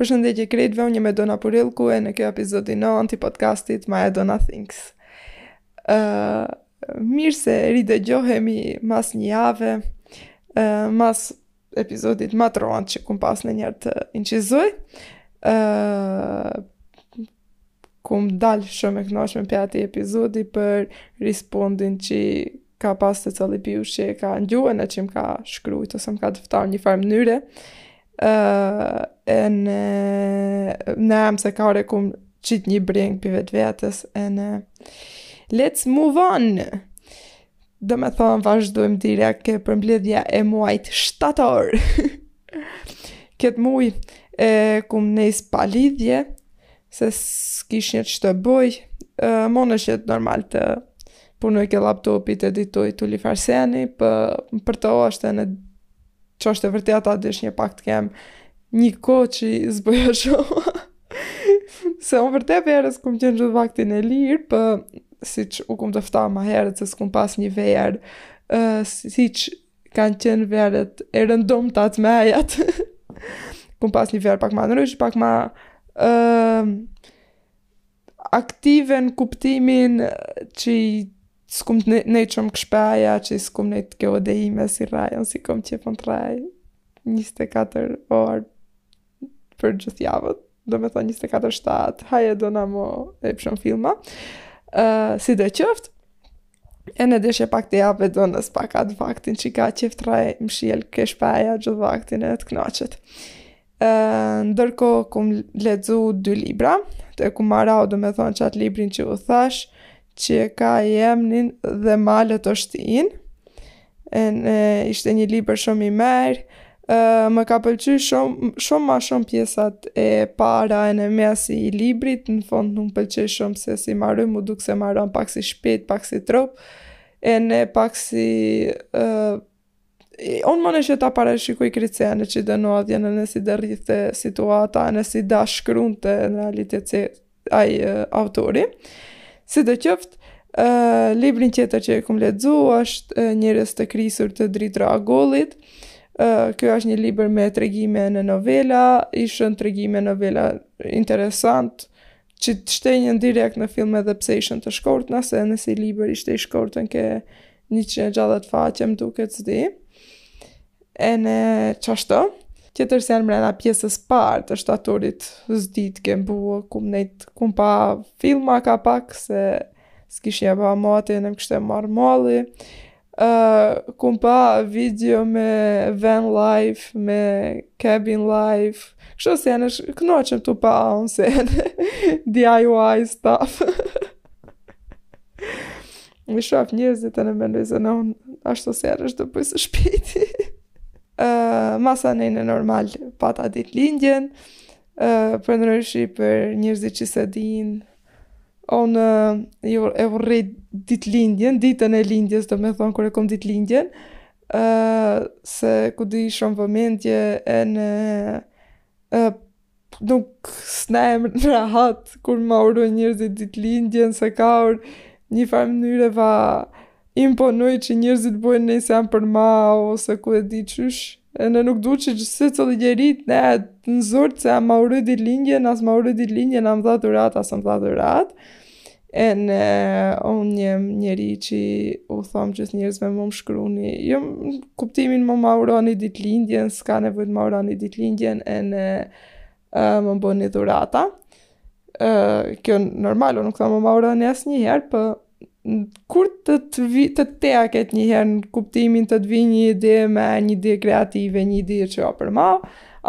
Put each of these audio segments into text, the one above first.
Përshëndetje krejtve, unë jam Edona Purellku ene kjo epizodi nanti podcastit ma Edona Thinks. Uh, mirë se ridëgjohemi mas një jave, uh, mas episodit ma t'rant që kum pas nanjëherë të inçizoj. Uh, Kom dal shumë e knaqme pi atij epizodi për respondin që ka pas secili pi juve që ka ngju ene që më ka shkrujt ose më ka dëfta një farë mënyre uh, ene niham sikur e kum qit një brengë pi vetvetes ene let's move on Domethonë, vazhdojmë direkt ke përmbledhja e muajt shtator. Këtë muaj e kum nis palidhje, se s'kishnja ç' të bëj, munshe normal të punoj ke laptopi, t'editoj turlifar seni, por, por të ashtu ene ç'është e vërteta deshnja pak të kem një kohë qi s'bëja shumë. se unë vërtet verës kum qenë gjithë vaktin e lirë, por po, siç u kum dëfta ma herët se s'kum pas një verë, uh, siç kanë qenë verët e rëndomta të mijat. kum pas një verë pak ma ndrysh, pak ma... Uh, Aktive në kuptimin qi s'kum nejt shumë ke shpeja, qi s'kum nejt ke oda ime si raj un, si kom qef un të raj, 24 orë për gjithë javët, domethonë 24 shtatë, haj Edona mo e pëshon filma, uh, sido qoftë, ene deshe pak t'i jap Edonës pak atë vaktin që ka qef të raj mshel ke shpeja gjithë vaktin e të knaqet. ndërkohë kum lexu dy libra, të kum marau domethonë qat librin që u thash, që e ka emnin Dhe malet oshtinë, e, e, ishte një libër shumë i merë, më ka pëlqy shumë, shumë ma shumë pjesat e para ene mesi i librit, në fund nuk m'pëlqeu shumë se si maroi, m'u duk se maron pak si shpejt, pak si trup, ene pak si, e, Unë munshe ta parashikoj krejt senet qi do ndodhjen ene si do rridhte situata, ene si do shkrunte në realitet se aj autori. Sido qoftë, uh, librin tjetër që e kum lexu është uh, Njerëz të krisur të Dritëro Agollit. Uh, kjo është një libër me tregime ene novela, ishin tregime ene novela interesant, Që të shtejnin direkt në film edhe pse ishin të shkurtna, se ene si libër ishte i shkurtën ke 160 faqe, më duket, s'di. Ene qashtu, tjetër sen mrena pjesës parë të shtatorit s'di të kem bo kum nejt kum pa filma ka pak se s'kishnja pa moti ene më kishte marrë malli Kom pa video me van life, me cabin life, kështu senesh kënoqem tu pa unë sene DIY stuff. I shof njerëzit ene mendoj se ene unë ashtu senesh do boj së shpejti. uh, masanena normal, pata ditëlindjen, uh, përndryshe për njerëzit që s'e dinë, Unë e urrej ditëlindjen, ditën e lindjes domethonë kur e kom ditëlindjen, se ku di shumë vëmendje ene nuk s'nihem rahat kur ma urojnë njerëzit ditëlindjen se ka orë një farë mënyre va Imponoj që njerëzit bojnë nëj sen për ma ose ku e di qysh. Ene nuk du që gjithë secili njeri ne e të nëzort se janë ma uroi ditëlindjen, a s'ma uroi ditëlindjen, më dha dhuratë, a s'më dha dhuratë. Ene unë jem njeri që u thom gjithë njerëzve mo më shkruni, jo në kuptimin mo ma uroni ditëlindjen, s'ka nevojë t'ma uroni ditëlindjen, ene uh, mo boni dhurata. Uh, kjo normal, unë nuk thom mo ma uroni asnjëherë, por po kur të të vi të teket një herë në kuptimin të të vi një ide me një ide kreative, një ide që o për ma,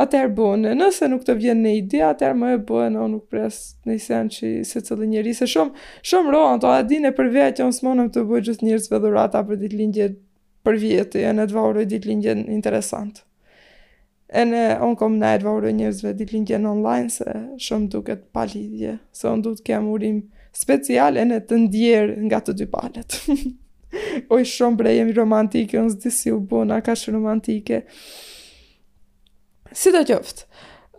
atëherë bone. Nëse nuk të vjen nëj ide, atëherë mo e bon, unë nuk pres nëj sen që secili njeri, se shumë, shumë rond o, e di ene për vete, që unë s'monem t'u boj gjithë njerëzve dhurata për ditëlindje përvjet, ene t'va uroj ditëlindjen interesant. Ene, unë kom nerva t'uroj njerëzve ditëlindjen online se shumë duket pa lidhje, se unë du të kem urim special ene të ndjerë nga të dy palët. Oj shumë bre, jem romantike, unë s'di si u bona kaq shumë romantike. Sidoqoftë,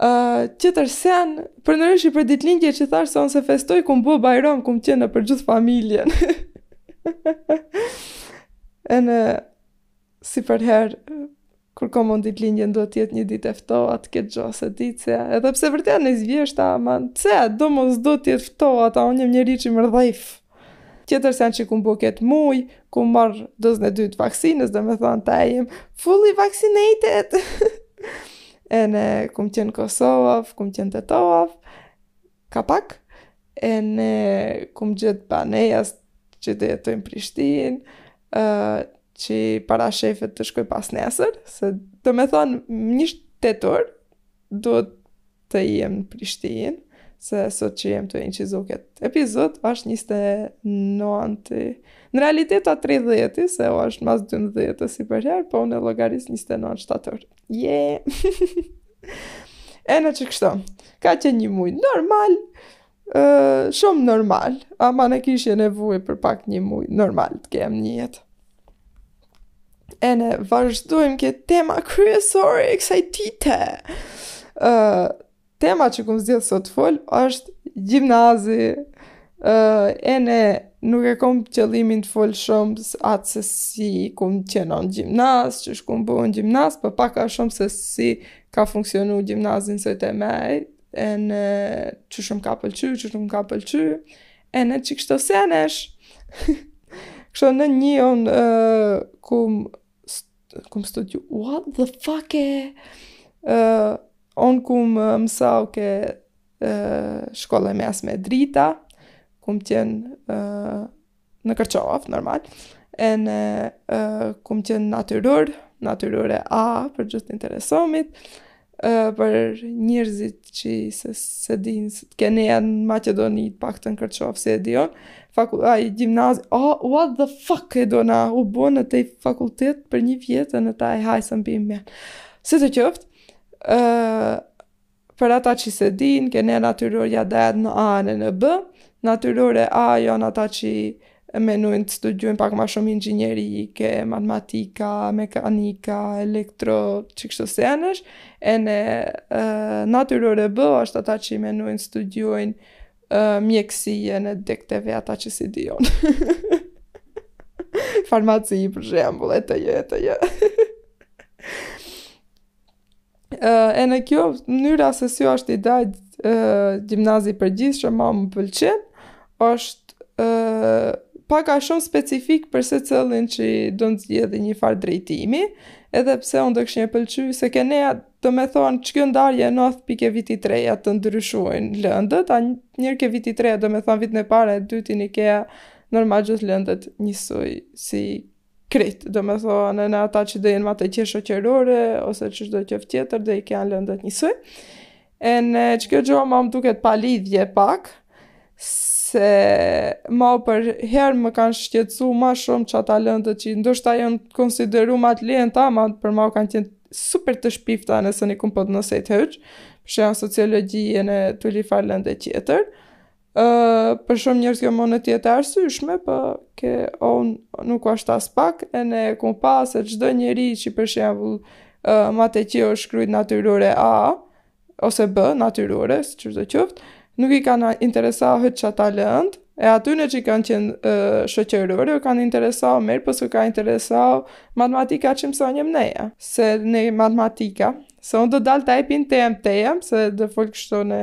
uh, tjetër sen, përndryshe për ditëlindje që thashë se unë s'e festoj, kum bo bajrom, kum qenë për gjithë familjen. ene, Si përherë, kur kom unë ditëlindjen duhet të jetë një ditë e ftohtë, këtë gjo s'e di se edhe pse vërtet nis vjeshta, ama pse domosdo të jetë ftohtë, a unë jem njeri që mërdhif. Tjetër sen që kum bo këtë muj, kum marrë dozën e dytë vaksinës, domethonë ta jem fully vaccinated. ene kum qenë Kosovë, kum qenë Tetovë, Ka pak, ene kum gjet banesë që të jetoj në Prishtinë, që parashefet të shkoj pasnesër, se domethonë një tetor, duhet të jem në Prishtinë, se sot që jem tu inçizu këtë epizod, është 29 Në realitet a 30 se o është mas 12 si përherë, po unë e logaris 29 shtator. Je! ene qëkështo, ka qenë një muj normal, uh, shumë normal, ama un kishje nevojë për pak një muj normal të kem një jetë. Ene vazhdojmë ke tema kryesore e kësaj dite. Uh, Tema që kom zgjedh sot të fol është gjimnazi. Ë ene nuk e kom qëllimin të fol shumë atë se si kom qenë në gjimnaz, qish kum bo në gjimnaz, po pak a shumë se si ka funksionu gjimnazi n'sojtë e mej, ene qish më ka pëlqy, qish s'më ka pëlqy, ene qëkështo senesh. Kështo në një unë uh, ku Kum studiu, what the fuck e? Uh, on kum uh, mësau ke uh, shkolla e mesme Drita, kum qenë uh, në Kërçovë, normal, ene uh, kum qenë natyror, natyrore A për gjithë të interesomit, uh, për njerëzit që se, s'e din se ke ne në Maqedoni të paktën Kërçovë s'e di on faku, a i gjimnazi oh, what the fuck Edona u bone te fakultet për një vjet në ta e hajsën për imë si të qoftë uh, për ata që s'e din ke ne natyrorja dahet në A ene B natyrore A janë ata që e menojnë të studiojnë pak ma shumë inxhinieri, ke matematika, mekanika, elektro, qëkështu senesh, ene uh, natyrore B, është ata që e menojnë të studiojnë uh, mjekësi ene dekteve ata që s'i di on. Farmaci, për shembull, e të jë, e të jë. ene kjo mënyra se si është i dajt gjimnazi përgjithësisht ma më pëlqen, është pak a shumë specifik për secilin që don zgjedhi një farë drejtimi, edhe pse unë do kështë një pëlqy, se ke ne domethonë qëkjo ndarje nodh pi ke viti tre a të ndryshojnë lëndët, a njërë ke viti tre a domethonë vitin e parë e dytin i kea normal gjithë lëndët njësoj si krejt, domethonë, ene ata që dhe jenë ma të qe shoqërore, ose çdo qoftë tjetër, dhe i kanë lëndët njësoj. Ene qëkjo gjo ma më duket pa lidhje pak, se ma përherë më kanë shqetsu ma shumë qata lëndët që ndoshta janë konsideru ma të lehta, ama për ma kanë qenë super të shpifta nëse një kumë po të nësejtë hiç, për shembull sociologji ene të li farë lëndë tjetër Uh, për shumë njerëz kjo mund të jetë e arsyeshme, për po ke unë nuk është aspak, ene kum pa se çdo njeri që për shembull uh, ma të kjo është shkrujt natyrore A, ose B, natyrore, sido qoftë, nuk i kanë interesau hiç ato lëndë, e atyne që kanë qenë uh, shoqërore, u kanë interesau mirë, pse po u ka interesau matematika që mësojmë neja, se ne matematika, se unë do dalë të epin të jem të jem, se dhe folë kështu në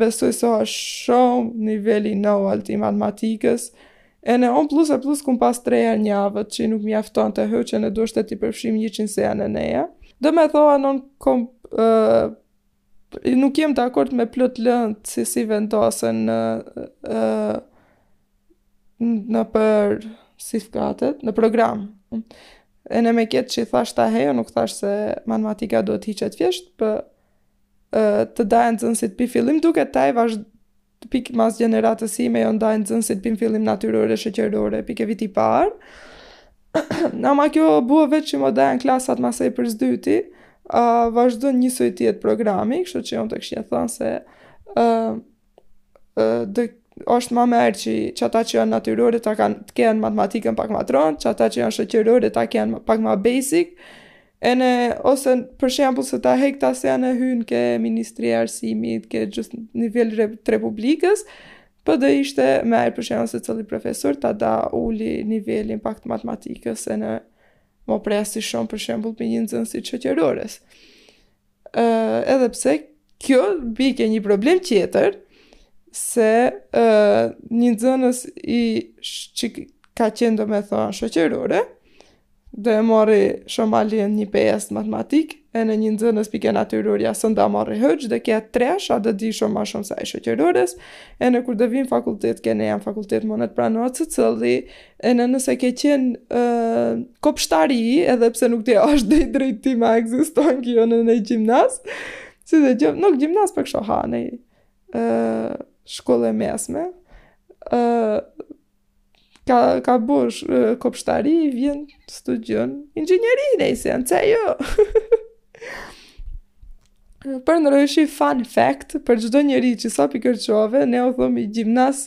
Besoj se është shumë nivel i naltë i matematikës, ene unë plus e plus kum pas tre herë n'javë që nuk mjafton hiç ene duheshte t'i përfshijmë njëqind sene neja. Domethonë në kom, nuk jam dakord me plot lëndë si si vendosen në, nëpër si vikatet, në program. Ene me këtë që thashë ta hejo, nuk thashë se matematika duhet të hiqet thjesht, por të dajnë nxënësit pi fillim duke taj vazh pik mas gjeneratës sime janë ndajë nxënësit pi fillim natyrore shoqërore pi ke viti i parë. Ama kjo bua veç që mo dajnë klasat masaj për së dyti, uh, vazhdon njësoj të jetë programi, kështu që unë të kisha thonë se uh, dhe është ma mirë që, që ata që janë natyrore të, kanë, të kenë matematikën pak ma t'rondë, që ata që janë shoqërore ta kenë pak ma basic, ene, ose për shembull se ta hek ta sene hynë ke Ministria e Arsimit, ke gjithë nivel të Republikës, por po do ishte mirë për shembull secili profesor ta, ta uli nivelin pak të matematikës ene mo presi shumë për shembull pi një nxënësi të shoqërores. edhe pse kjo bie ke një problem tjetër, se uh, një nxënës që ka qenë domethonë shoqërore, do e marri shumë ma lehtë një pesë matematikë, ene një nxënës pi ke natyrorja s'un do e marri hiç, do ketë tresh, a do di shumë ma shumë sa i shoqërores, ene kur do vimë fakultet, ke neja në fakultet mund të pranohet secili, Ene nëse ke qenë uh, kopshtari, edhe pse nuk di a është dhe drejtim a ekziston kjo në naj gjimnaz, si dhe gjë, nuk gjimnaz po kështu naj uh, shkollë e mesme, uh, ka, ka bo uh, kopshtari, vjen studion, inxhinieri naj sen, që jo. Përndryshe fun fact, për çdo njeri që s'a pi Kërçove, ne u thomi gjimnaz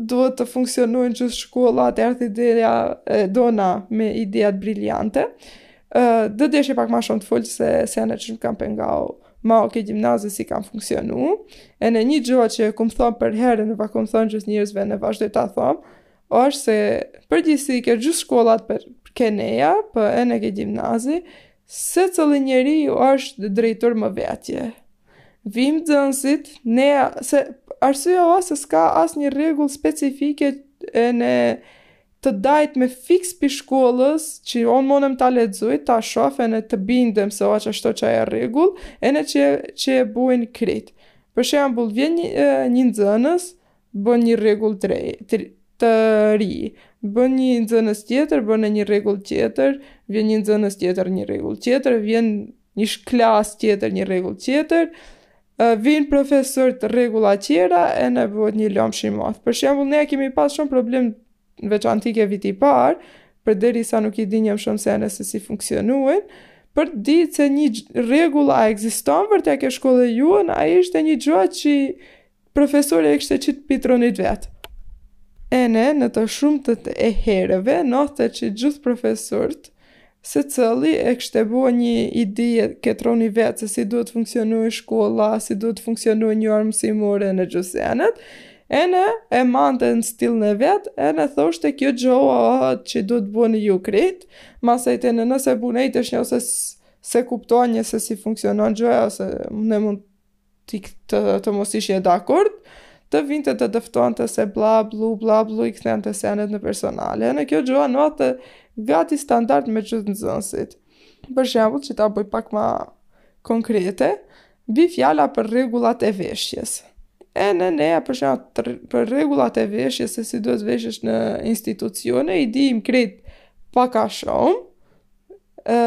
duhet të funksionojnë gjithë shkollat, erdhi ideja Edona me ideat briljante. Uh, do desha pak ma shumë të fol për sene që më kanë pengau mu ke gjimnazi si kanë funksionu, ene një gjo që e kum thonë përherë, ene ua kum thonë gjithë njerëzve ene vazhdoj ta thom, është se përgjithësi ke gjithë shkollat për, po ke neja, po ene ke gjimnazi, Secili njeri është drejtor më vetje. Vim nxënësit, ne se arsyeja është se s'ka asnjë rregull specifike ene të dajtme fiks pi shkollës që unë monem ta lexoj, ta shof ene të bindem se a qashtu qajo rregull ene që e bojnë krejt. Për shembull, vjen një nxënës, Bën një rregull të re, të ri. Bën një nxënës tjetër, bën një rregull tjetër, vjen një nxënës tjetër, një rregull tjetër, vjen një klas tjetër, një rregull tjetër. Vin profesorët rregulla tjera ene bëhet një lëmsh i madh. Për shembull, ne kemi pas shumë problem në veçanti ke viti parë, përderisa nuk i dinjëm shumë sene se si funksionojn, për të ditë se një rregull a ekziston vërtet ke shkolla jonë, a ishte një gjo që Profesori e kishte qit pi tronit vet. Ene, në të shumtën e herëve, ndodhte që gjithë profesort, secili e kishte bo një ide ke troni vet se si duhet funksionoj shkolla, si duhet funksionoj një orë mësimore ene gjithë senet, ene e mante në stilin e vet, ene thoshte kjo gjoja ahët që duhet boni ju krejt, masaj të në nëse bu nejtë është një ose s'e kuptoje se si funksionon gjoja, ose në mund ti të, të mos ishe dakord, të vinte të dëftonte se bla blu bla blu i kthente senet në personale. Ene kjo gjoja ndodhte gati standart me gjithë nxënësit. Për shembull, që ta bëj pak ma konkrete, bi fjala për rregullat e veshjes. Ene ne, për shembull, për rregullat e veshjes se si duhet veshesh në institucione, i dimë krejt pak a shumë. Ë,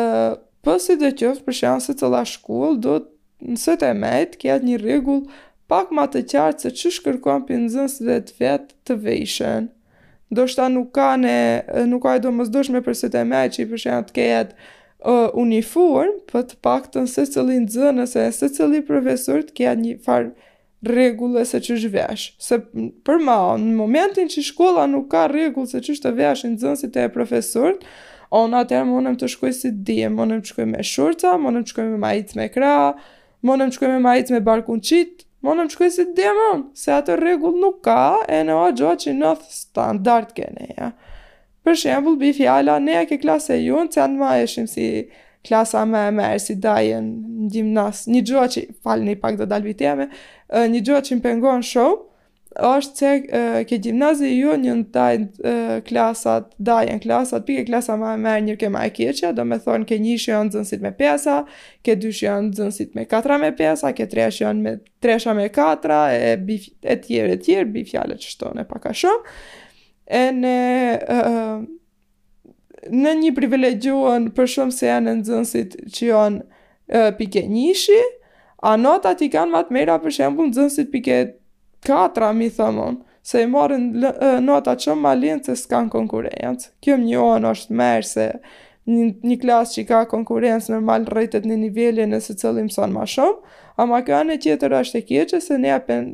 po sidoqoftë, për shembull, secila shkollë do të Në sytë e mej të ketë një rregull pak ma të qartë se qysh kërkon pi nxënësve të vet të vejshen. Ndoshta nuk ka ne, nuk a e domosdoshme për sytë e mej që për shembull të ketë uniformë, po të paktën secili nxënës e secili profesor të ketë një farë rregulle se qysh vesh, se për ma në momentin që shkolla nuk ka rregull se qysh të veshin nxënësit e profesorët, on atëherë mundem të shkoj si të dijem, mundem të shkoj me shorca, mundem të shkoj me majic me kra, mundem të shkoj me majic me barkun qit, mundem të shkoj si të dijem on, se atë rregull nuk ka ene a gjo që ndodh standart ke ne, ja. Për shembull, bi fjala, ne ke klasa jonë, që në ma eshim si klasa ma e mirë, si dajën, në gjimnas, një gjo që, falni pak do dal pi teme, një gjo që më pengon shumë, është që ke gjimnazi jonë i dajnë klasat, dajën klasat, pi ke klasa ma e mirë gjer ke ma e keqja, domethonë ke njëshi jon nxënësit me pesa, ke dyshi jon nxënësit me katra me pesa, ke treshi jon me tresha me katra, e, e tjerë e tjerë, bi fjala qështo ne pak a shumë, ene në një privilegjuan për shumë se janë nxënësit që janë pi ke njëshi, a notat i kanë ma të mera për shembull nxënësit pi ke katra, me i thom un, se i marrin notat shumë ma linë se s'kanë konkurencë. Kjo m'një anë është e merë se një, një klasë që ka konkurencë normal rritet niveli ene secili mson ma shumë, ama kjo anë tjetër është e keqe se ne apen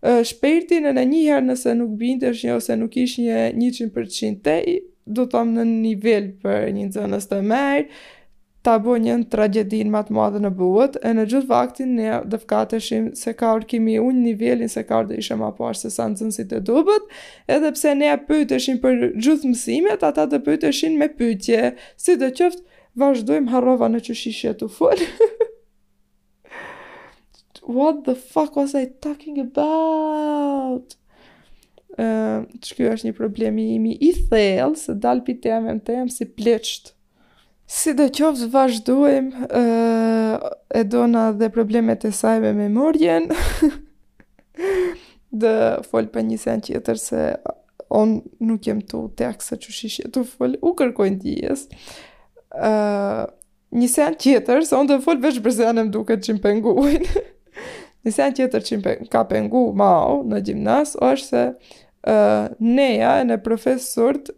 Shpirtin ene njëherë nëse nuk bindesh një ose nuk ish një 100% te, do të në nivel për një nxënës të merë, ta bon një tragjedi më të madhe në botë, ene gjithë vaktin ne dhe fkatëshim se ka orë kimi unë nivelin se ka orë dhe ishe ma parë se sa nxënësit e dobët, edhe pse ne pyteshim për gjithë mësimet, ata dhe pyteshim me pytje, sidoqoftë, vazhdojmë harrova çish ishe tu folë. What the fuck was I talking about? Uh, që kjo është një problem i imi i thellë, se dal pi teme të jam si pleqtë. Sidoqoftë vazhdojmë uh, Edona dhe problemet e saj me memorien. do fol për një sen tjetër se un nuk jem tu tek se çish ishe tu folë, u kërkoj ndjesë. Uh, Një sen tjetër, se unë do fol veç për sene m'duket qi më pengujn. një sen tjetër që më ka pengu mau në gjimnaz, është se uh, neja ene profesort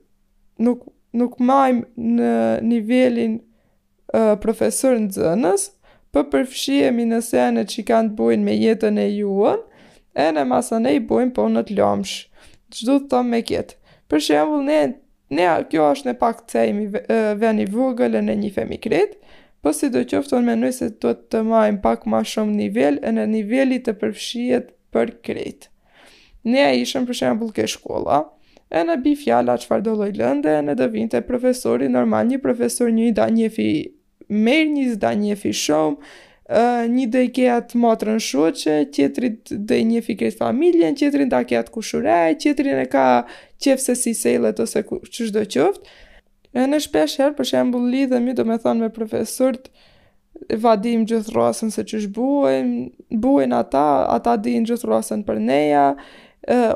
nuk, nuk majmë nivelin uh, profesor nxënës, për po përfshihemi në sene që kanë të bojnë me jetën e jonë, ene masanej bojnë punët lomsh. Ç'do të tham me kjetë. Për shembull, ne Ne a kjo është në pak të themi ven i vogël ene njifemi krejt, po sidoqoftë unë menoj se duhet të majmë pak ma shumë nivel ene niveli të përfshijet për krejt. Ne a ishëm për shembul ke shkolla, ene bi fjala çfarëdo lloj lënde, ene do vinte profesori, normal një profesor një da njefi Mer nji s'da njefi shum nji do i ket motrën shoqe tjetrit do i njefi krejt familjen tjetrin da ket kushurej tjetrin e ka qejf se si sellet ose çdo qoft ene shpesh her për shembull lidhemi domethan me profesort va dim gjith rrasën se qysh buhejm buhejn ata ata dijn gjith rrasën për neja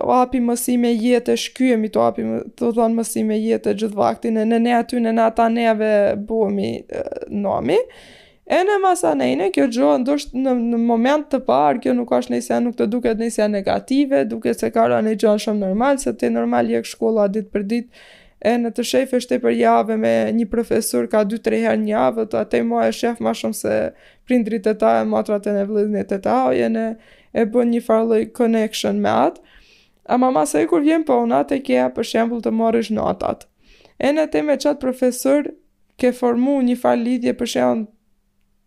o api mësime jete, shkyemi të api, të thonë mësime jete gjithë vaktin, ene ne aty në ata neve bomi nomi, ene masanej ne, kjo gjo ndoshta në, në moment të parë, kjo nuk është një sen nuk të duket një sen negative, duket sikur një gjo shumë normal, se ti normal je ke shkolla ditë për ditë, ene ti shefesh për jave me një profesor ka 2-3 herë në javë, ti atë ma e shef ma shumë se prindrit e tu e motrat ene vllaznit e tu, ene e bën një farë lloj connection me atë, ama masej kur vjen puna te kjo për shembull të marrish notat. Ene ti me qatë profesor ke formu një farë lidhje për shembull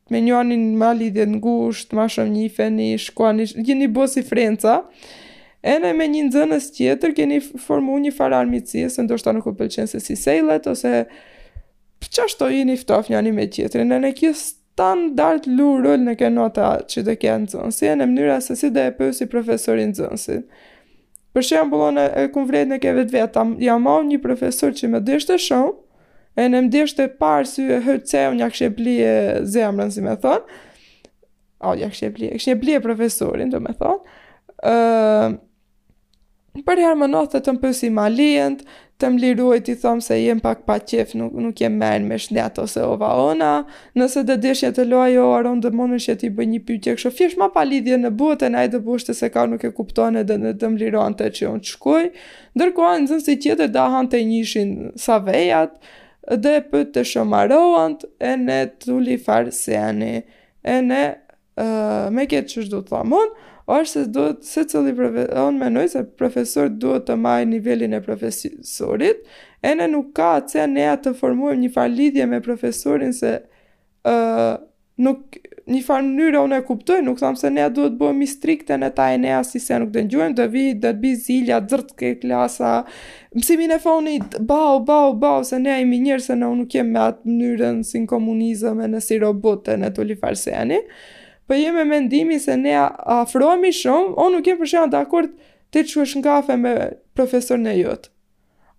me njënin ma lidhje t'ngusht, ma shumë njifeni, shkoni, jeni bo si frenca, ene me një nxënës tjetër keni formu një farë armiqësie, se ndoshta nuk u pëlqen se si sejllet, ose qashtu jeni ftof njëni me tjetrin, ene kjo së Standart lu rol në ke nota që të ke nxënësi ene mënyra se si do e pysi profesori nxënësin. Për shembull, unë e kum vrejt në ke vetvetja, m'a u një profesor që më deshte shumë, ene më deshte parë sy e hëtë se unë ja kshe blie zemrën, si me thonë, o, ja kshe blie, kshe blie profesorin, domethonë, uh, Përherë më nothë të më pysi ma lijent, të më liroj t'i thom se jem pak pa qef, nuk, nuk jem mirë me shnet ose ova ona, nëse do deshnja të loj o aron do munshja t'i bëj një pytje kështu, fjesht ma pa lidhje në botën, ai do boshte se ka nuk e kupton edhe ene do më liroshte që unë të shkoj, ndërkohë nxënësi tjetër do hante njëshin sa vejat, dhe për të shumarohën, ene tëli farë seni, ene me këtë çish du të tham unë, është se duhet secili profesor, unë menoj se profesorët duhet të majë nivelin e profesorit, ene nuk ka pse nea të formojmë një farë lidhje me profesorin se uh, n'ke një farë mënyrë unë e kuptoj, nuk tham se ne duhet të bëhemi strikte në ta ene nea si se nuk dëngjojmë, do vi do të bi zilja, drejt ke klasa, Mësimin e fonit, bau, bau, bau, se ne imi njerëz, ene unë nuk jem me atë mënyrën si në komunizëm ene si robot ene tëli far seni, por po jem me mendimin se ne afrohemi shumë, unë nuk jem për shembull dakord ti të shkosh në kafe me profesorin e jot.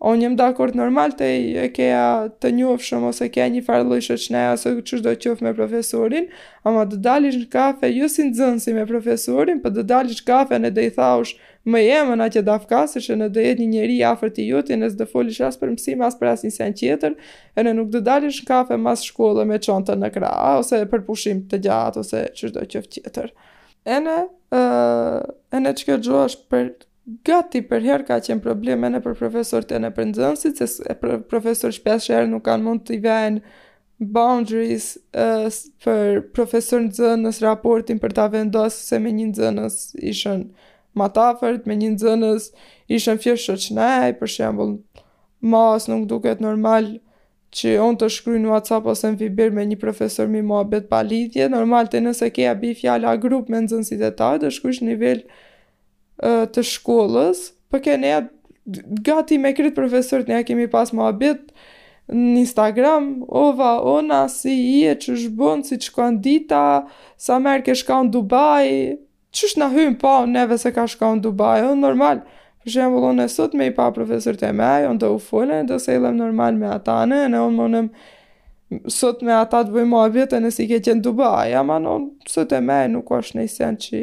Unë jem dakord normal ti e kea të njofshëm, ose kea një farë lloj shoqnie, ose çishdo qoftë me profesorin, ama do dalish në kafe, ju jo si nxënësi me profesorin, por po do dalish në kafe ene do i thaush, Me jemën, a qe dafka, se shë në do jetë një njeri i afërt i jot, ene s'do folish as për mësime, as për asnjë sen tjetër, ene nuk do dalish n'kafe mas shkolle me çantën në krah, a, ose për pushim të gjatë, ose çdo qoftë tjetër. Ene, ë, ene qekjo gjo është për, gati përherë ka qenë problem ene për profesorët ene për nxënësit, se s, e, profesorët shpeshherë nuk kanë mund t'i vejnë Boundaries për profesor nxënës raportin për ta vendos se me një nxënës ishën më të afërt, me një nxënës ishën thjesht shoqnaj, për shembull, mas nuk duket normal që unë të shkruaj në WhatsApp ose në Viber me një profesor me muhabet pa lidhje, normal ti nëse kea bi fjala grup me nxënësit e tu do shkrush në nivel të shkollës, po ke ne gati me krejt profesorët ne kemi pas muhabet në Instagram, ova ona si je, çish bën, si të shkon dita, sa më herë ke shku në Dubai, qysh na hyn pa neve se ka shku në Dubai, ë normal, për shembull unë sot me i pa profesorët e me, unë do u fol e do sillem normal me atane, ene unë munëm sot me ata të bëjmë muhabete ne si ke qenë në Dubai, ama unë sot e me nuk osht ni sen qi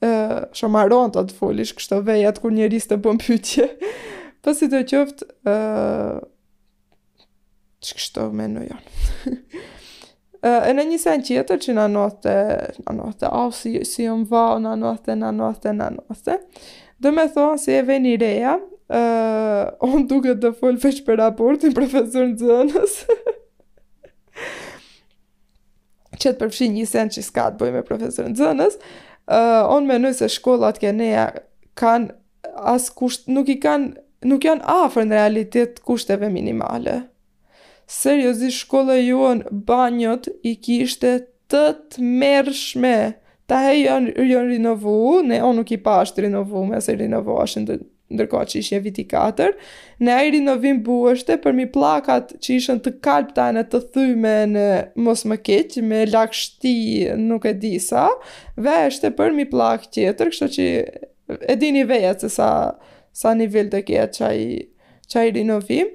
Ë, shum rond të të folish kështu vejat kur njeri s'të bën pyetje. Po sido qoftë, ë çka kështu menoj unë. Ene një sen tjetër që na nodhte, na nodhte, au si, si jëmë va, na nodhte, na nodhte, na nodhte. Domethonë si e veni re ja, uh, unë duket do fol veç për raportin profesor nxënës. që të përfshi një sen që s'ka të bëjë me profesor nxënës, uh, unë mendoj se shkollat ke ne kanë as kusht nuk i kanë nuk janë afër në realitet kushteve minimale. Seriozisht shkolla jonë banjot i kishte të tmerrshme. Tahe janë, janë rinovu, ene unë nuk i pashë të rinovume se rinovueshin ndërkohë që ishja viti 4, ene ai rinovim bueshte përmi pllakat që ishën të kalbta ene të thyme në mos më keq, me lagështi nuk e di sa, veshte përmi pllakë tjetër, kështu që e dini vejat se sa, sa nivel të keq qaj, qaj rinovim.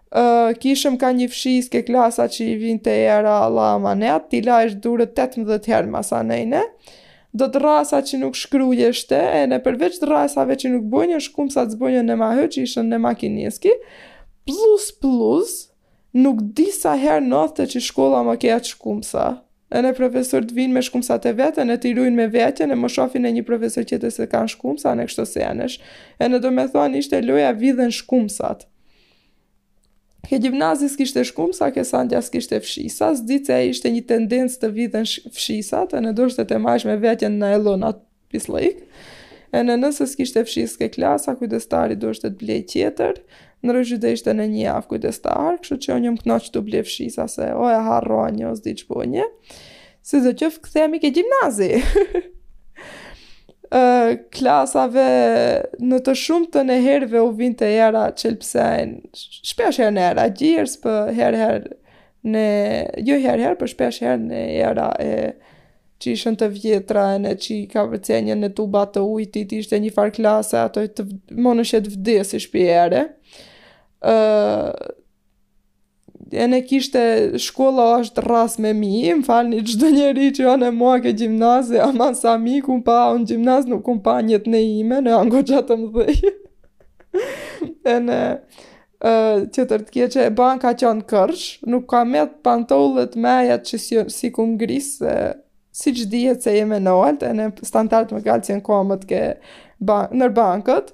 Uh, kishëm ka një fshisë ke klasa që i vinte era la amanet, t'i lajshe durtë 18 herë masanej ene, dërrasa që nuk shkrujeshte, ene përveç dërrasave që nuk bojnë, ene shkumësat s'bojnë ma që ishën ma kineski, plus plus, nuk di sa herë nodhte që shkolla mos ketë shkumësa, ene profesorët vinë me shkumësa të vetë, ene t'i rujnë me vetë, ene mos shofin ene profesorët tjetër se kanë shkumësa, ene kështu senesh, ene domethonë ishte loja vidhen shkumësat. Ke gjimnazi s'kishte shkumësa ke sandja s'kishte fshisa, s'di se ishte një tendencë të vidhen fshisat, ene doshte ta majsh me vetjen najlona pisllëk, ene nëse s'kishte fshisë ke klasa, kujdestari doshte të blejë tjetër, ndryshe do ishte ene një javë kujdestar, kështu që unë jem knaq tu ble fshisa se o e harronja, o s'di çish bonja, Sido qoftë kthehemi ke gjimnazi. Ë uh, klasave në të shumtën e herëve u vinte era qelbsejn. Shpesh herë ene era gjiriz, po herë herë ene jo herë herë, po shpesh herë ene era e që ishën të vjetra ene që i kavërcenjën tuba të ujtit, ishte një farë klasa, aty të munëshe të vdesish pi ere. Uh, ene kishte shkolla është rras me mi, më falni çdo njeri që janë me mua ke gjimnazi, ama sa mi kum pa unë n'gjimnaz nuk kum pa n'jetën time, ene goxha të mëdhej. ene tjetër që, që bankat ka qënë kërsh, nuk ka met pantollet e mija që s'i, s'i kum grisë, siç dihet se jem i naltë, ene standart më ngelshin komët ke ban, nër bankët,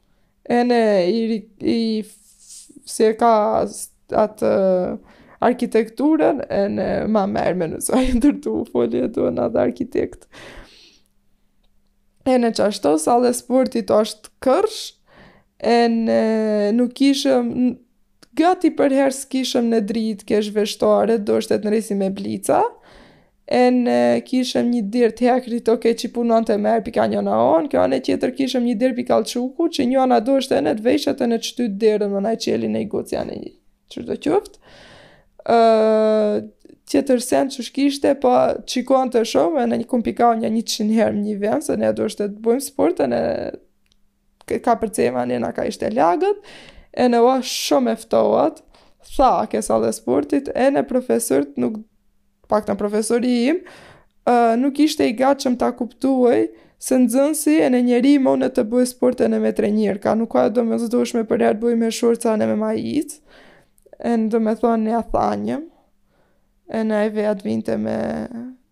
ene i, i si e ka atë arkitekturën ene ma merr menja se aj ndërtu foli e do në dhe arkitekt ene qashto salla e sportit është kërsh ene nuk kishëm gati përherë s'kishëm ne dritë ke zhveshtoret doshte të ndrisim me blica ene kishem një derë të hekrit ok që punonte mirë pi ka njëna onë, ke ana tjetër kishem një derë pi kauçuku që njëna doshte ene t'veshet ene qëty derën na e çeli noj gocë a një çdo qoftë uh, tjetër sen që shkishte pa po pikonte shumë ene kum pik nja njëqin herë m'një vend se ne doshte të bëjmë sport ene Ke ka për cema ene ka ishte lagët, ene o shumë e ftohat, tha ke salla e sportit, ene profesorët nuk, paktën profesori im, nuk ishte i gatshëm ta kuptuaj se nxënësi ene njeri munet të bëjë sport ene me trenerka, nuk ka e domosdoshme përherë t'bëjë me shorca ene me majic, ene domethonë ne thanjëm, ene aj vet vinte me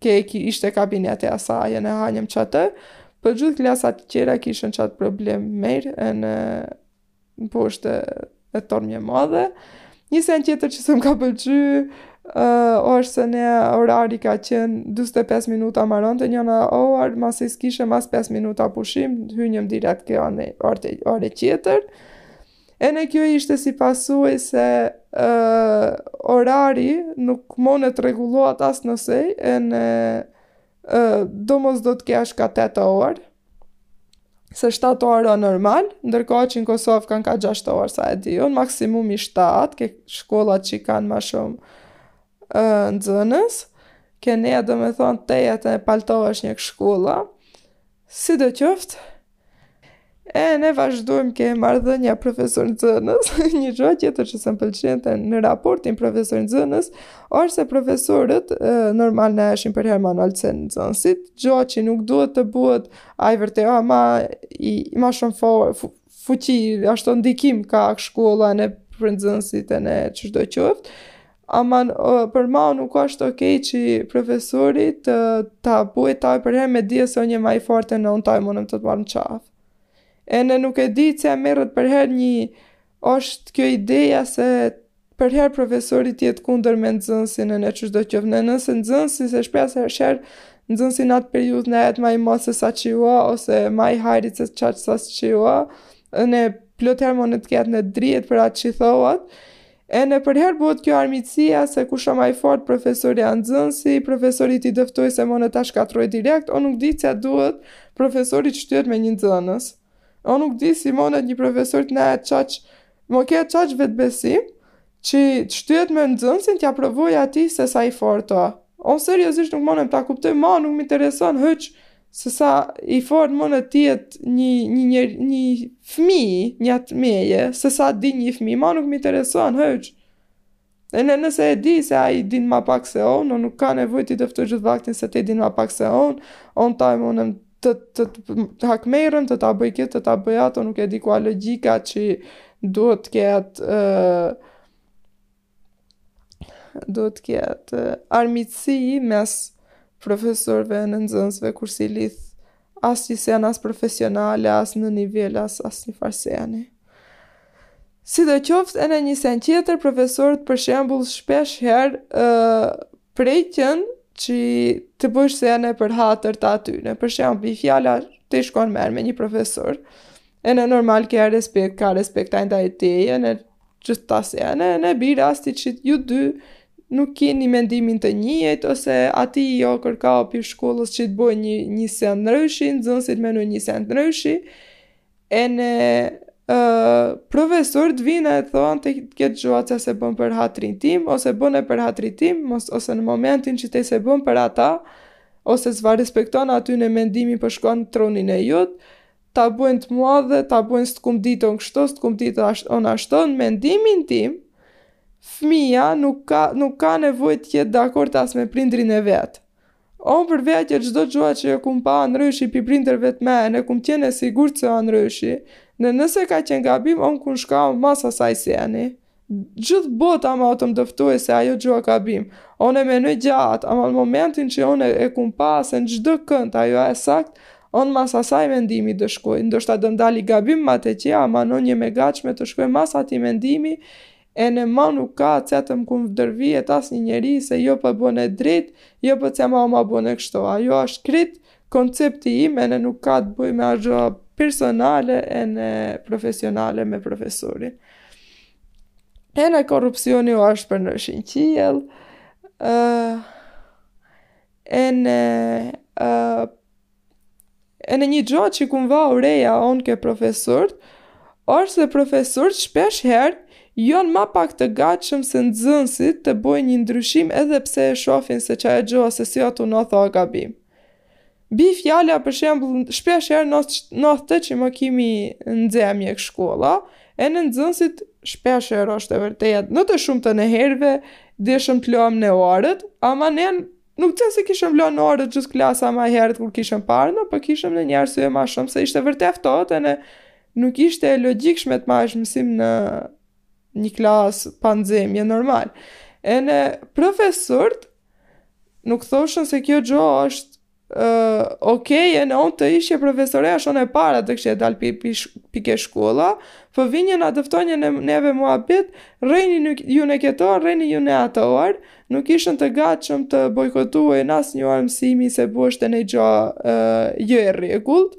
Ke ishte kabineti asaj, ene hanjëm qatë, për po gjithë klasat tjera kishën qat problem mirë, ene poshtë e torë një madhe. Një sen tjetër që s'më ka pëlqy, uh, është se ne orari ka qenë 45 minuta maronte njëna orë, masi s'kishem as 5 minuta pushim, hynjëm direkt ke ana orë tjetër. Ene kjo ishte si pasuaj se orari nuk monte të rregullohat asnjësoj, ene domosdo të kesh ka 8 orë, se 7 orë o normal, ndërkohë që në Kosovë kanë ka 6 orë, sa e di unë, maksimumi 7, ke shkollat që kanë ma shumë nxënës, ke ne domethonë tejet e palto është një shkolla, sido qoftë, Ene vazhdojmë ke marrëdhënia profesor nxënës, një gjë tjetër që s'm pëlqente në raportin profesor nxënës, është se profesorët e, normal nieshin përherë ma nalt se nxënësit, gjë që nuk duhet të bëhet, ai vërtet ëh ma i ma shumë fo, fu, fuqi ashtu ndikim ke shkolla nëpër nxënësit ene çdo qoftë. Aman o, për ma nuk është okej okay që profesori të ta bujë taj përherë me dije se unë ma i fort ene unë taj mundëm të të marr në qafë. Ene nuk e di që e merret përherë një është kjo ideja se përherë profesori të jetë kundër me nxënësin ene që shdo qoftë ene nëse nxënësi se shpeshherë nxënësi n'atë periudhë në jetë ma i madh se sa që ua ose ma i hajrit se sa që sa që ua ene plot herë mund të ketë të drejtë për atë që thouat Ene përherë bëhet kjo armiqësia se kush o ma i fort profesori a nxënësi, profesori t'i dëftojë se monem ta shkatroj direkt, on nuk di ce duhet profesori të shtyhet me një nxënës. On nuk di si monet një profesor të nehet qaq, mo ketë qaq vetbesim, që të shtyhet me nxënësin t'ia provojë atij se sa i fort o. On seriozisht nuk monem ta kuptoj ma nuk më intereson hiç Se sa i fort mund të jetë një një një një fëmijë, një atë meje, se sa di një fëmijë, ma nuk më intereson, hiç. Ene nëse e di se ai din ma pak se unë, unë nuk ka nevojë t'i dëftoj gjithë vaktin se ti din ma pak se unë, unë ta munëm të të të hakmerrem, të ta bëj këtë, të ta bëj atë, unë nuk e di ku a logjika që duhet të ketë duhet të ketë armiqësi mes profesorëve e nxënësve kur s'i lidh asnjë sen as profesionale, as në nivel, as asnjë far seni. Sidoqoftë ene një sen tjetër, profesorët për shembul shpeshherë uh, prejqen që të bësh sene për hatër të atyne. Për shembul, fjala të shkon mirë me një profesor, ene normal ke respekt, ka respekt ai ndaj teje, ene Gjithë ato sene, ene bie rasti që ju dy nuk keni mendimin të njëjtë ose atij i o kërka pi shkollës që të bojë një, një sen ndryshi, nxënësit menojnë një sen ndryshi, ene uh, profesorët vinë e thonë këtë gjua ce s'e bën për hatrin tim, ose bëne për hatrin tim, mos, ose në momentin që ti s'e bën për ata, ose s'va respekton atyne mendimin po shkon trunin e jot, ta bëjnë të madhe, ta bëjnë s'të kum dit on kështu, s'të kum dit on ashtu, në mendimin tim, fëmija nuk ka, nuk ka nevojë të jetë dakord as me prindrin e vet. On për vetë çdo gjua që e kum pa ndryshi pi prindërve të mi, ene kum qenë e sigurt se a ndryshi, ene nëse ka qenë gabim on kum shka mas asaj seni. Gjithë bota ma të m'dëftojë se ajo gjua gabim. On e menoj gjatë, ama në momentin që on e kum pa se në çdo kënd ajo e saktë, on mas asaj mendimi do shkoj. Ndoshta do m'dali gabim ma të qe, ama unë jam e gatshme të shkoj mas atij mendimi, ene ma nuk ka ce të më kundërvihet asnjë njeri se jo po bone drejt, jo po ce ma o ma bone kështo. Ajo është krejt, Koncepti im ene nuk ka të bëjë me asgjë personale ene profesionale me profesorin. Ene korrupsioni osht për ndryshin qiell. ë uh, ene uh, ene një gjë që kum vau reja unë ke profesort, është se profesort shpesh herë janë ma pak të gatshëm se nxënësit të bëjnë një ndryshim edhe pse e shofin se qajo gjë ose si ato në tha gabim. Bi fjala për shembull shpesh herë nodhte që mos kimi nxemje ke shkolla, ene nxënësit shpesh herë është e vërtetë, në të shumtën e herëve dojshëm të lëmë në orët, ama ne nuk të se kishëm lëmë në orët gjithë klasa ma herët kur kishëm parë, në për po kishëm në njerë e ma shumë, se ishte vërtetë ftohtë, ene nuk ishte e logikshme të mash mësim në një klasë pa nxemje normal. Ene profesorët, Nuk thoshën se kjo gjo osht okej ene unë të ishje profesoreja shon e para do kishje dal pi pi pi ke shkolla po vinje na dëftonje ne neve muhabet rrejni nuk ju ene ket or rrejni ju ene at or nuk ishën të gatshëm të bojkotojnë asnjë or mësimi se boheshte nonj gjo jo e rregullt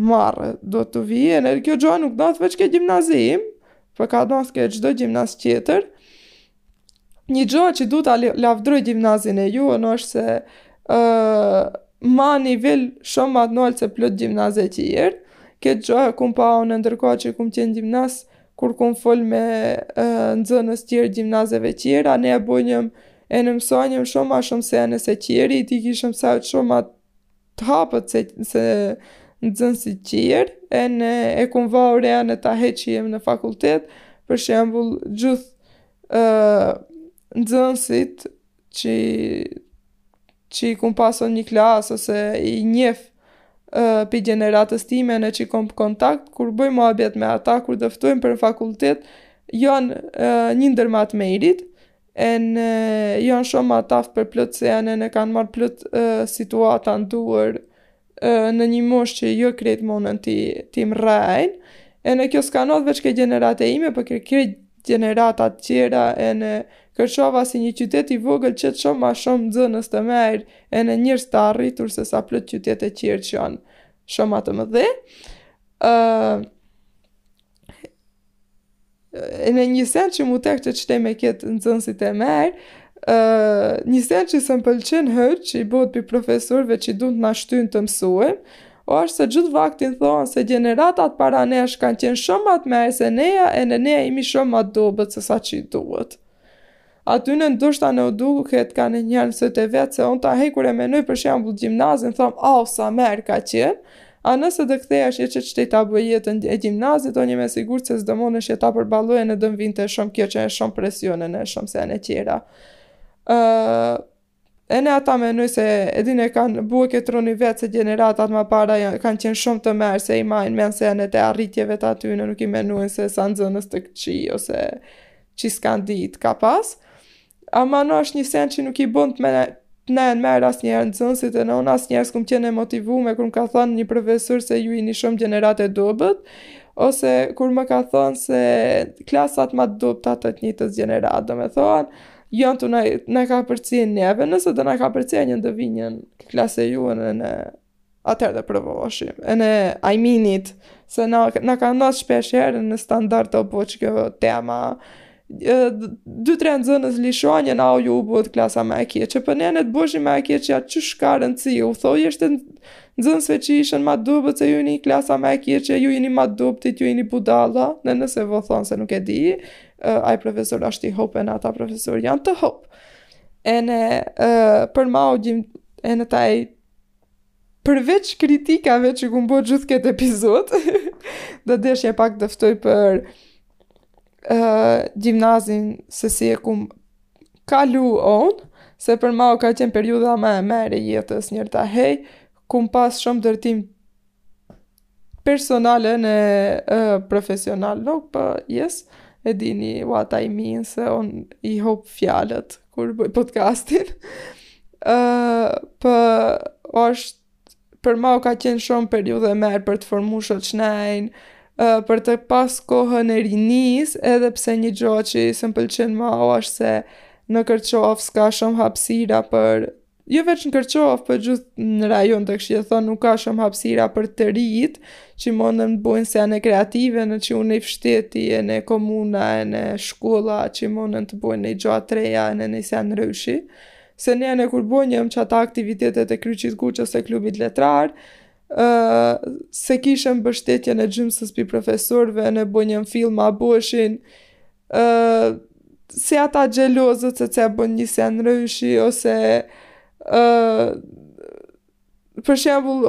Marre, do të vijë, ene kjo gjo nuk ndodhte veç ke gjimnazi im, po ka ndodhë ke çdo gjimnaz tjetër. Një gjo që du të lafdroj gjimnazin e ju, në është se uh, ma nivel shumë ma të nëltë se plot gjimnaze tjerë. Këtë gjo e kum pa unë ndërkohë që kum qenë gjimnaz, kur kum fol me uh, nxënës tjerë gjimnazeve tjera, ne e bojnjëm ene mësojnjëm shumë ma shumë se nxënësit tjerë, i kishëm sajtë shumë ma Të hapët se, se nxënësit tjerë, ene e kum vau re ene tash që jem në fakultet, për shembul gjithë uh, nxënësit që, që i kum pas në një klasë ose i njef pi gjeneratës time ene që i kom kontakt, kur bëj muhabet me ata, kur dëftojmë për fakultet, janë një ndër ma të mirët, Ene janë shumë ma t'aftë për plot sene ene kanë marrë plot situata në duar në një moshë që jo krejt munën t'i t'i mrrejnë. Ene kjo s'ka ndodhë veç ke gjenerata ime, po ke krejt gjeneratat tjera ene Kërçova si një qytet i vogël qet shumë ma shumë nxënës të mirë ene njerëz të arritur se sa plot qytete tjerë që janë shumë ma të mëdhe. Uh, ene një sen që m'u tek që ishte me këta nxënësit e mirë, uh, një sen që s'më pëlqen hiç, që i bëhet pi profesorve që i dun t'na shtynë të mësuem, osht se gjithë vaktin thonë se gjeneratat para nesh kanë qenë shumë ma të mirë se neja ene neja jimi shumë ma të dobët se sa që i duhet. Atyne ndoshta në u duket ka nënjëherë së të vetë, se unë tahe kur e menoj për shembull gjimnazin, thom, au, sa merë ka qenë, a nëse do kthejsha që qëtej ta bëj jetën e gjimnazit, unë jem e sigurt se s'do mundësha ta përballoje ene do më vinte shumë keq ene shumë presion ene shumë sene tjera. Uh, Ene ata menoj se e din e kanë bue këtë roni vetë se gjeneratat ma para janë, kanë qenë shumë të merë se i majnë men senet e arritjeve të atyne nuk i menojnë se sa nxënës të këqi ose që s'kanë ditë ka pas. Ama ene është një sen që nuk i bën me ne, të ne në merë asnjëherë nxënësit ene unë asnjëherë s'kum qenë e motivume kur më ka thënë një profesor se ju jeni shumë gjeneratë e dobët ose kur më ka thënë se klasat ma dobëtat të një gjenerate domethonë Janë te na, na ka përci neve, nëse të na ka përci e një të vinjën klasë e juën ene atëherë dhe përvoshim, ene I mean it, se na, na ka nësë shpesh herë në standart të po që kjo tema, dy tre nxënës lëshonjën au ju u bëtë klasa më e keqe, për po ne në të bësh më e keqja që s'ka rëndësi, u thojshte nxënësve që ishin ma dubët se ju jeni klasa më e keqe, ju jeni ma dubëtit, ju jeni budalla, në nëse vë thonë se nuk e di, uh, ai profesor është i hop ene ata profesorë janë të hop ene uh, për mau gjim ene taj përveç kritikave që kum bo gjithë këtë episod dhe deshja pak dëftoj për uh, gjimnazin se si e kum kalu on se për mau ka qenë periudha ma e merë e jetës njër tahej kum pas shumë ndërtim personal ene uh, profesional nuk po yes e dini what I mean se on i hop fjalët kur bëj podcastin ë uh, po është për mau ka qenë shumë periudhë e merë për të formu shoqnejn, uh, për të pas kohën e rinisë, edhe pse një gjo qi s'më pëlqen mau asht se në Kërçovë s'ka shumë hapsira për jo veç në Kërçovë, po përgjithë në rajon të kështu thom, nuk ka shumë hapsira për të rijtë, që mundën të bojnë sene kreative ene që unë i fështeti, ene komuna, ene shkolla, që mundën të bojnë nëj gja të reja, ene nëj sen ndryshe. Se ne ene kur bonjëm që ata aktivitetet e Kryqit Kuq ose klubit letrar, se kishëm mbështetjen e gjymsës pi profesorëve ene bënjëm filma bëshin uh, si ata xhelozët se që bën një sen ndryshe ose uh, për shembull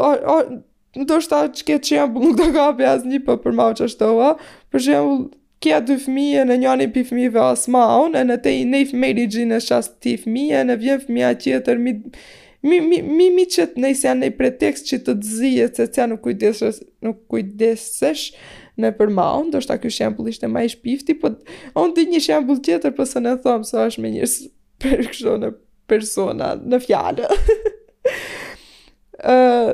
ndoshta qëket shembull nuk do kapi asnjë po për mau që ashtu për shembull Kea dy fëmijë enë njani pi fëmijëve as ma unë enë te i nejf meri gjinë e shas ti fëmijë enë vjen fëmija tjetër mi mi mi mi mi qet nej sen nej pretekst që të të zije se ca nuk kujdesesh nuk kujdesesh në për mau ndoshta ky shembull ishte ma i shpifti po unë di një shembull tjetër po se në thomë se është me njerëz për kështu në persona në fjalë uh,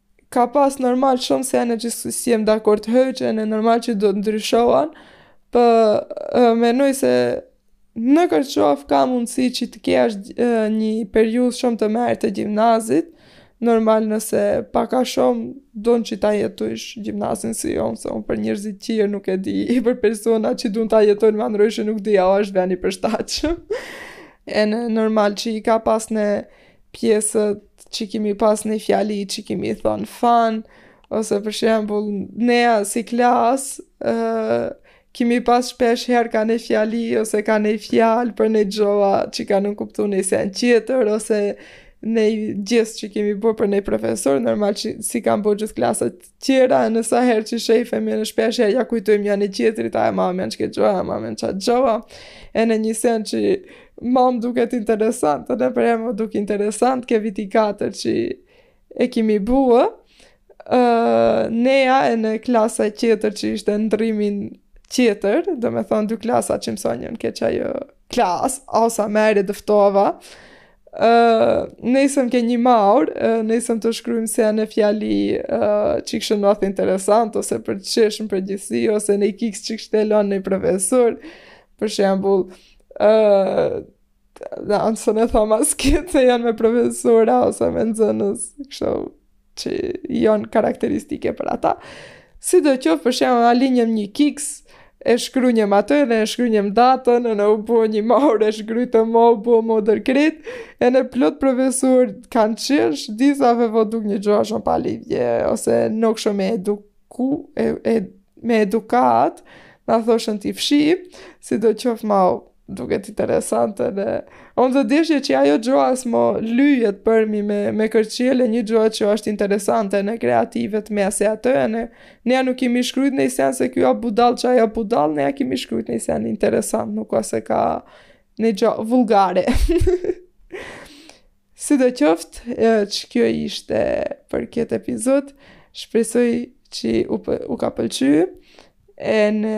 ka pas normal shumë sene që s'jem dakord hiç ene normal që do të ndryshoan po mendoj se në Kërçovë ka mundësi që të kesh një periudhë shumë të mirë të gjimnazit, normal nëse pak a shumë don që ta jetojsh gjimnazin si jo, se unë për njerzit tjerë nuk e di, i për persona që dun ta jetojnë ma ndryshe nuk di, a është veni përshtatshëm, enë normal që i ka pas në pjesët që kemi pas nej fjali që kemi thonë fan, ose për shembull nea si klasë uh, kemi pas shpesh herë ka nej fjali ose ka nej fjalë për nej gjoa që ka nënkuptu nej sen tjetër ose nej gjest që kemi bërë për nej profesor, normal që si kanë bo gjithë klasët tjera, enë sa herë që shejfemi enë shpesh herë ja kujtojmë njani-tjetrit, a e man men qeke gjoa, a man men qe gjoa, enë një sen që m'u duket interesant, tepër m'u duke interesant, ke viti 4 që e kemi bo, uh, nea enë klasa tjetër që ishte ndërrimin tjetër, domethonë dy klasa që mësonjën ke qajo klasë, asa meri dëftova, nisëm ke një maur, uh, nisëm të shkrujm se nej fjali uh, që kështë në athë interesant, ose për të qeshë në përgjithsi, ose nej kiks që kishte lonë nej profesor, për shembull, uh, dhe anë së në thomas këtë se janë me profesora, ose me nxënës, kështu që janë karakteristike për ata. Sidoqoftë, për shembull, a linjëm një kiks, e shkrunjëm atë dhe e shkrunjëm datën, enë u bo një maur, e shkrutë ma u bo më dërkrit, enë plot profesor kanë qesh, disave u duk një gjoa shumë palidhje, ose nuk shumë me eduku, e, e, me edukatë, na thoshën t'i fshi, sidoqoftë mau duket interesante dhe unë do dojsha që ajo gjoa është më lyjet përmi me, me kërqele një gjoa që është interesante enë kreative me ase atë enë ne nuk kemi shkrujt nej sen se kjo a budallë qajo budallë nea kemi shkrujt nej sen interesant nuk a se ka nej gjo vulgare sidoqoftë qekjo ishte për këtë epizod shpresoj që u, u ka pëlqy enë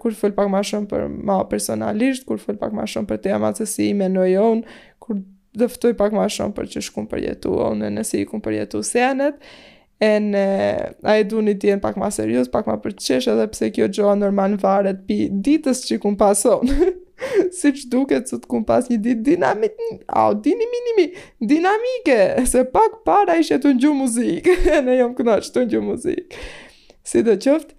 kur fol pak më shumë për mu personalisht, kur fol pak më shumë për temat se si menoj unë, kur dëftoj pak më shumë për çish kum përjetu, unë nëse i kum përjetu senet, ene a e doni të jem pak ma serioz, pak ma për qesh, edhe pse kjo gjëja normal varet pi ditës që kum pas unë. si që duket sot kum pas një ditë dinamit, au, dini minimi, dinamike, se pak para ishe te një muzikë, ene jom kënaq te një muzikë. Sido qoftë,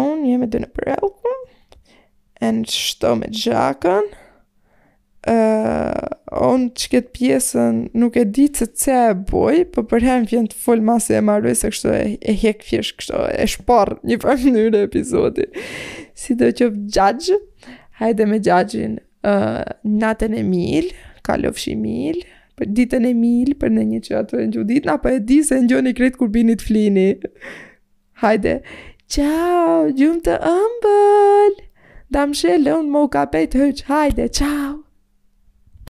Unë jemi dy në Prelluku, ene qështo me xhaken, uh, unë qet pjesën nuk e di se pse e boj, për po përhe m'vjen të fol masi e maroj se kështu e, e hek thjesht kështu e shpërnaj përmrena epizodi. Sido qoftë gjithçka, hajde me gjagjin uh, natën e mirë, kalofshi mirë, për ditën e mirë, për në qoftë që ato e ngjoni ditën, apo e di se ngjoni krejt kur bini t' flini. Hajde, ciao, gjumë të ëmbël! Dam she, unë m'u kapet hiç, hajde, ciao!